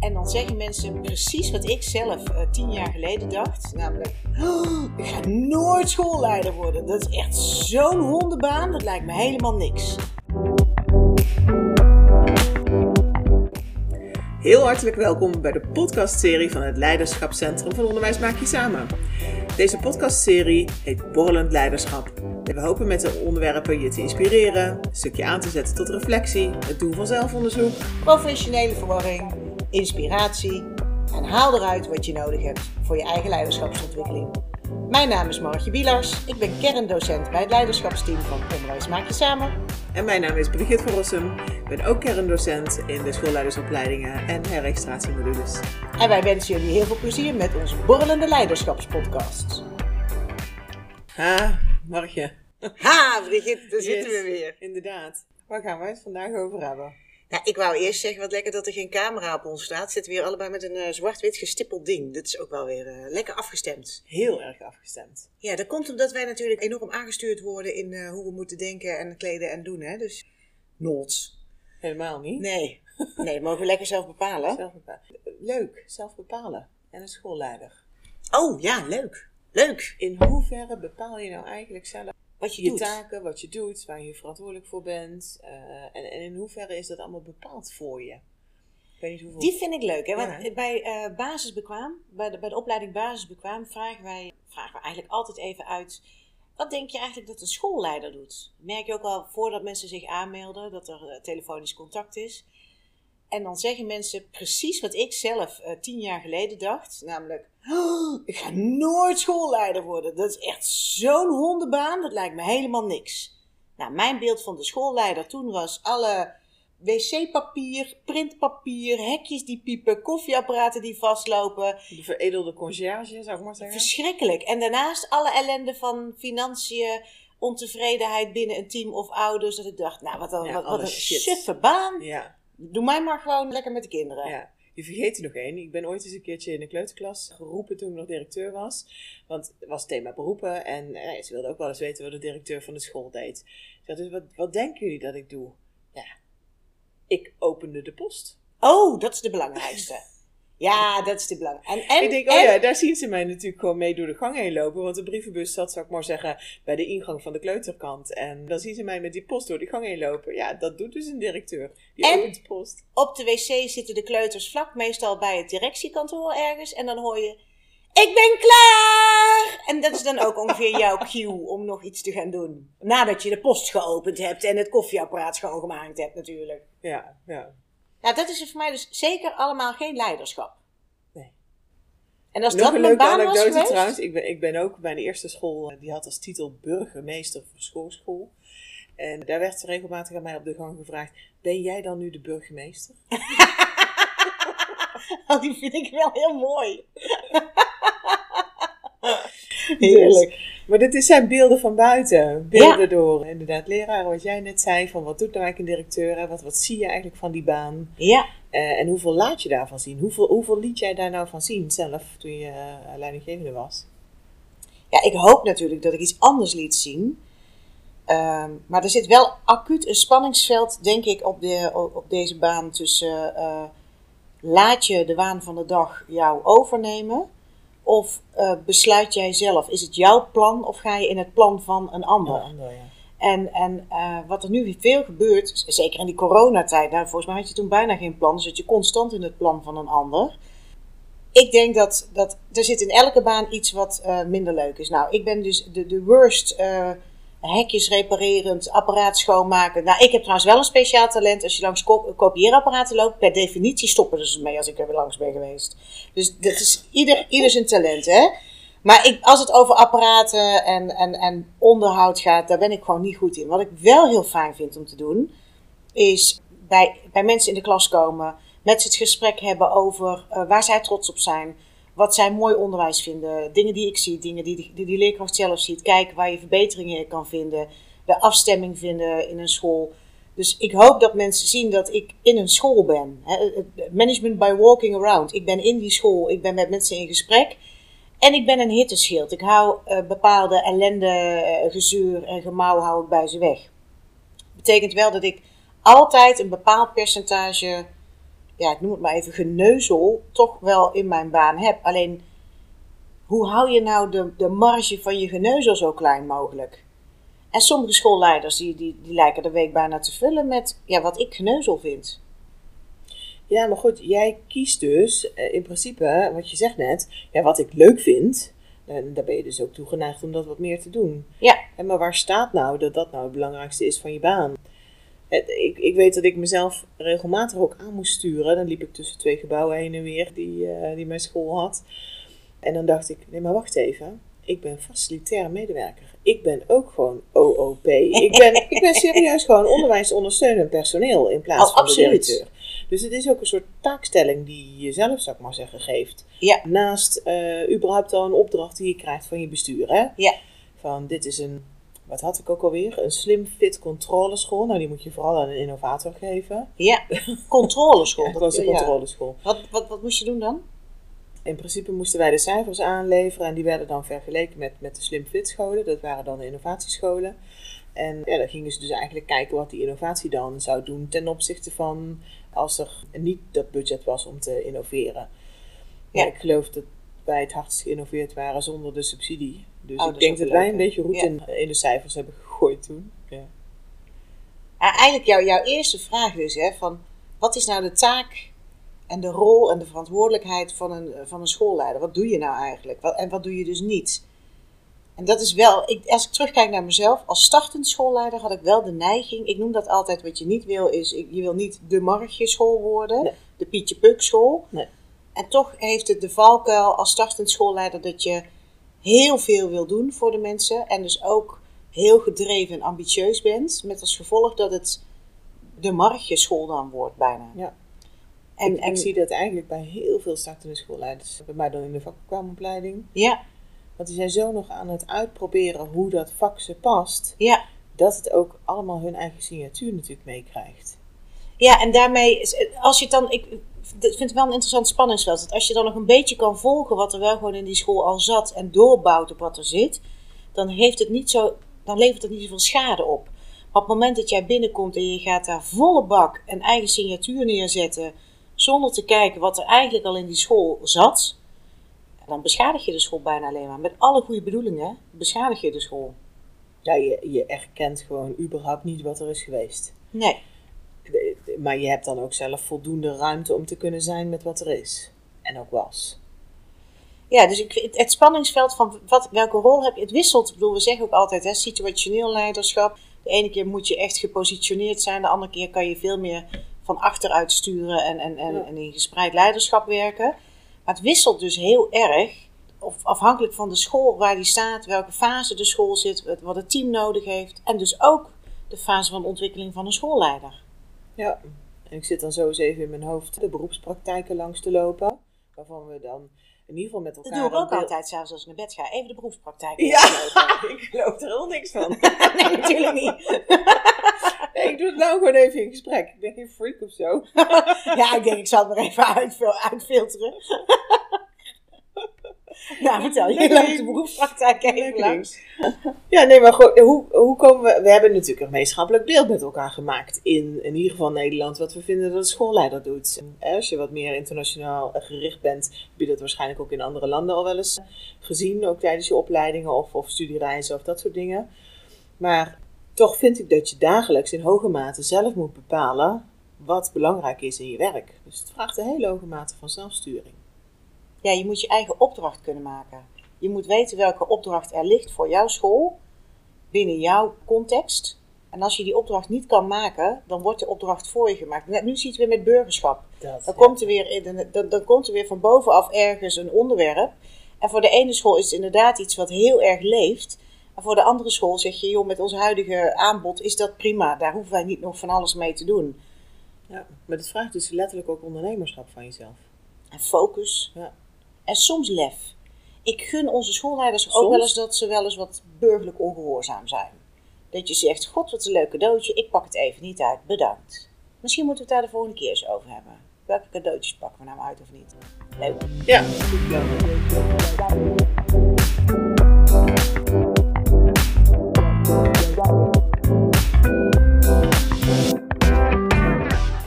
En dan zeggen mensen precies wat ik zelf eh, tien jaar geleden dacht. Namelijk, "Oh, ik ga nooit schoolleider worden. Dat is echt zo'n hondenbaan, dat lijkt me helemaal niks. Heel hartelijk welkom bij de podcastserie van het Leiderschapscentrum van Onderwijs Maak Je Samen. Deze podcastserie heet Borrelend Leiderschap. En we hopen met de onderwerpen je te inspireren, een stukje aan te zetten tot reflectie, het doen van zelfonderzoek. Professionele verwarring, inspiratie en haal eruit wat je nodig hebt voor je eigen leiderschapsontwikkeling. Mijn naam is Margje Bielars. Ik ben kerndocent bij het leiderschapsteam van Onderwijs Maak Je Samen. En mijn naam is Brigitte van Rossum. Ik ben ook kerndocent in de schoolleidersopleidingen en herregistratiemodules. En wij wensen jullie heel veel plezier met onze borrelende leiderschapspodcast. Ha, Margje. Ha, Brigitte, daar zitten we weer. Inderdaad. Waar gaan wij het vandaag over hebben? Nou, ik wou eerst zeggen, wat lekker dat er geen camera op ons staat. Zitten we hier allebei met een eh, zwart-wit gestippeld ding. Dat is ook wel weer eh, lekker afgestemd. Heel erg afgestemd. Ja, dat komt omdat wij natuurlijk enorm aangestuurd worden in eh, hoe we moeten denken en kleden en doen. Hè? Dus, noods. Helemaal niet. Nee. Nee, dat mogen we lekker zelf bepalen. Zelf bepalen. Leuk, zelf bepalen. En een schoolleider. Oh, ja, leuk. Leuk. In hoeverre bepaal je nou eigenlijk zelf Wat je, je doet. taken, wat je doet, waar je verantwoordelijk voor bent? eh, en, en in hoeverre is dat allemaal bepaald voor je? Ik weet niet hoeveel... Die vind ik leuk, hè? Want Ja. bij eh, basisbekwaam, bij de, bij de opleiding basisbekwaam, vragen wij, vragen we eigenlijk altijd even uit. Wat denk je eigenlijk dat een schoolleider doet? Merk je ook al voordat mensen zich aanmelden dat er eh, telefonisch contact is. En dan zeggen mensen precies wat ik zelf eh, tien jaar geleden dacht. Namelijk, "Oh, ik ga nooit schoolleider worden. Dat is echt zo'n hondenbaan, dat lijkt me helemaal niks. Nou, mijn beeld van de schoolleider toen was alle wc-papier, printpapier, hekjes die piepen, koffieapparaten die vastlopen. De veredelde conciërge, zou ik maar zeggen. Verschrikkelijk. En daarnaast alle ellende van financiën, ontevredenheid binnen een team of ouders. Dat ik dacht, nou, wat een, Ja, wat, een suffe baan. Ja, Doe mij maar gewoon lekker met de kinderen. ja. Je vergeet er nog één. Ik ben ooit eens een keertje in de kleuterklas geroepen toen ik nog directeur was. Want het was thema beroepen en eh, ze wilden ook wel eens weten wat de directeur van de school deed. Zei, dus wat, wat denken jullie dat ik doe? Ja, ik opende de post. Oh, dat is de belangrijkste. Ja, dat is de belangrijkste. En, en, ik denk, oh en- ja, daar zien ze mij natuurlijk gewoon mee door de gang heen lopen. Want de brievenbus zat, zou ik maar zeggen, bij de ingang van de kleuterkant. En dan zien ze mij met die post door de gang heen lopen. Ja, dat doet dus een directeur. Die En? opent de post. Op de wc zitten de kleuters vlak, meestal bij het directiekantoor ergens. En dan hoor je, ik ben klaar! En dat is dan ook ongeveer jouw cue om nog iets te gaan doen. Nadat je de post geopend hebt en het koffieapparaat schoongemaakt hebt natuurlijk. Ja, ja. Nou, dat is voor mij dus zeker allemaal geen leiderschap. Nee. En als Nog dat een mijn leuke baan was geweest... trouwens. Ik ben, ik ben ook bij de eerste school, eh, die had als titel burgemeester voor schoolschool. En daar werd regelmatig aan mij op de gang gevraagd: Ben jij dan nu de burgemeester? Oh, die vind ik wel heel mooi. Heerlijk. Maar dit zijn beelden van buiten. Beelden door inderdaad leraren, wat jij net zei. Van wat doet nou eigenlijk een directeur? Hè? Wat, wat zie je eigenlijk van die baan? Ja, Eh, en hoeveel laat je daarvan zien? Hoeveel, hoeveel liet jij daar nou van zien zelf toen je eh, leidinggevende was? Ja, ik hoop natuurlijk dat ik iets anders liet zien. Ehm, maar er zit wel acuut een spanningsveld, denk ik, op, de, op op deze baan tussen eh, laat je de waan van de dag jou overnemen of eh, besluit jij zelf? Is het jouw plan of ga je in het plan van een ander? Ja, ander, ja. En, en eh, wat er nu veel gebeurt, zeker in die coronatijd, nou, volgens mij had je toen bijna geen plan, dus zat je constant in het plan van een ander. Ik denk dat, dat er zit in elke baan iets wat eh, minder leuk is. Nou, ik ben dus de, de worst hekjes reparerend, apparaat schoonmaken. Nou, ik heb trouwens wel een speciaal talent. Als je langs ko- kopieerapparaten loopt, per definitie stoppen ze mee als ik er langs ben geweest. Dus dat is ieder, ieder zijn talent, hè. Maar ik, als het over apparaten en, en, en onderhoud gaat, daar ben ik gewoon niet goed in. Wat ik wel heel fijn vind om te doen, is bij, bij mensen in de klas komen, met ze het gesprek hebben over eh, waar zij trots op zijn, wat zij mooi onderwijs vinden, dingen die ik zie, dingen die die, die, leerkracht zelf ziet, kijken waar je verbeteringen in kan vinden, de afstemming vinden in een school. Dus ik hoop dat mensen zien dat ik in een school ben. Management by walking around. Ik ben in die school, ik ben met mensen in gesprek. En ik ben een hitteschild. Ik hou eh, bepaalde ellende, eh, gezeur en gemauw hou ik bij ze weg. Betekent wel dat ik altijd een bepaald percentage ja, ik noem het maar even, geneuzel toch wel in mijn baan heb. Alleen, hoe hou je nou de, de marge van je geneuzel zo klein mogelijk? En sommige schoolleiders die, die, die lijken de week bijna te vullen met ja, wat ik geneuzel vind. Ja, maar goed, jij kiest dus eh, in principe, wat je zegt net, ja, wat ik leuk vind. En daar ben je dus ook toe geneigd om dat wat meer te doen. Ja. En maar waar staat nou dat dat nou het belangrijkste is van je baan? Ik, ik weet dat ik mezelf regelmatig ook aan moest sturen. Dan liep ik tussen twee gebouwen heen en weer die, eh, die mijn school had. En dan dacht ik, nee maar wacht even. Ik ben facilitair medewerker. Ik ben ook gewoon OOP. Ik ben, ik ben serieus gewoon onderwijsondersteunend personeel in plaats Oh, van de absoluut. directeur. Dus het is ook een soort taakstelling die je jezelf, zou ik maar zeggen, geeft. Ja. Naast eh, überhaupt al een opdracht die je krijgt van je bestuur. Hè? Ja. Van dit is een, wat had ik ook alweer? Een slim fit controleschool. Nou, die moet je vooral aan een innovator geven. Ja, controleschool. Dat was een ja. controleschool. Wat, wat, wat moest je doen dan? In principe moesten wij de cijfers aanleveren en die werden dan vergeleken met, met de slim fit scholen. Dat waren dan de innovatiescholen. En ja, dan gingen ze dus eigenlijk kijken wat die innovatie dan zou doen ten opzichte van als er niet dat budget was om te innoveren. Ja, Ja. ik geloof dat wij het hardst geïnnoveerd waren zonder de subsidie. Dus Oh, ik denk dat leuk, wij een beetje roet in, in de cijfers hebben gegooid toen. Ja. Eigenlijk jou, jouw eerste vraag dus, hè, van wat is nou de taak en de rol en de verantwoordelijkheid van een, van een schoolleider? Wat doe je nou eigenlijk? Wat, en wat doe je dus niet? En dat is wel, ik, als ik terugkijk naar mezelf, als startend schoolleider had ik wel de neiging, ik noem dat altijd wat je niet wil, is ik- je wil niet de Margje school worden, Nee. de Pietje Puk school. Nee. En toch heeft het de valkuil als startend schoolleider dat je heel veel wil doen voor de mensen en dus ook heel gedreven en ambitieus bent, met als gevolg dat het de Margje school dan wordt bijna. Ja. En, ik, en ik zie dat eigenlijk bij heel veel startende schoolleiders. Bij mij dan in de vakkwamopleiding. ja, Want die zijn zo nog aan het uitproberen hoe dat vak ze past. ja, Dat het ook allemaal hun eigen signatuur natuurlijk meekrijgt. Ja, en daarmee, is- als je het dan, ik vind het wel een interessant spanningsveld. Dat als je dan nog een beetje kan volgen wat er wel gewoon in die school al zat en doorbouwt op wat er zit, dan, heeft het niet zo, dan levert het niet zoveel schade op. Maar op het moment dat jij binnenkomt en je gaat daar volle bak een eigen signatuur neerzetten, zonder te kijken wat er eigenlijk al in die school zat, dan beschadig je de school bijna alleen maar. Met alle goede bedoelingen beschadig je de school. Ja, je, je erkent gewoon überhaupt niet wat er is geweest. Nee. Maar je hebt dan ook zelf voldoende ruimte om te kunnen zijn met wat er is. En ook was. Ja, dus ik, het, het spanningsveld van wat, welke rol heb je, het wisselt. Ik bedoel, we zeggen ook altijd, hè, situationeel leiderschap. De ene keer moet je echt gepositioneerd zijn, de andere keer kan je veel meer van achteruit sturen en, en, en, Ja. en in gespreid leiderschap werken. Maar het wisselt dus heel erg, of afhankelijk van de school waar die staat, welke fase de school zit, wat het team nodig heeft. En dus ook de fase van ontwikkeling van een schoolleider. Ja. En ik zit dan zo eens even in mijn hoofd de beroepspraktijken langs te lopen. Waarvan we dan in ieder geval met Dat elkaar... doe ik ook altijd, zelfs als ik naar bed ga. Even de beroepspraktijk. Ja, doorlopen. ik geloof er helemaal niks van. nee, natuurlijk niet. Nee, ik doe het nou gewoon even in gesprek. Ik ben geen freak of zo. Ja, ik denk ik zal het maar even uitfil- uitfilteren. nou, vertel je. Loopt ding. de beroepspraktijk even langs. Ja, nee, maar goed, hoe, hoe komen we... We hebben natuurlijk een gemeenschappelijk beeld met elkaar gemaakt. In, in ieder geval Nederland, wat we vinden dat een schoolleider doet. En Als je wat meer internationaal gericht bent, heb je dat waarschijnlijk ook in andere landen al wel eens gezien. Ook tijdens je opleidingen of, of studiereizen of dat soort dingen. Maar toch vind ik dat je dagelijks in hoge mate zelf moet bepalen wat belangrijk is in je werk. Dus het vraagt een hele hoge mate van zelfsturing. Ja, je moet je eigen opdracht kunnen maken. Je moet weten welke opdracht er ligt voor jouw school, binnen jouw context. En als je die opdracht niet kan maken, dan wordt de opdracht voor je gemaakt. Net nu ziet we met burgerschap. Dat, Dan komt, er weer, dan, dan komt er weer van bovenaf ergens een onderwerp. En voor de ene school is het inderdaad iets wat heel erg leeft. En voor de andere school zeg je, joh, met ons huidige aanbod is dat prima. Daar hoeven wij niet nog van alles mee te doen. ja, maar het vraagt dus letterlijk ook ondernemerschap van jezelf. En focus. Ja. En soms lef. Ik gun onze schoolleiders ook wel eens dat ze wel eens wat burgerlijk ongehoorzaam zijn. Dat je zegt, god wat een leuk cadeautje, ik pak het even niet uit, bedankt. Misschien moeten we het daar de volgende keer eens over hebben. Welke cadeautjes pakken we nou uit of niet? Leuk. Ja.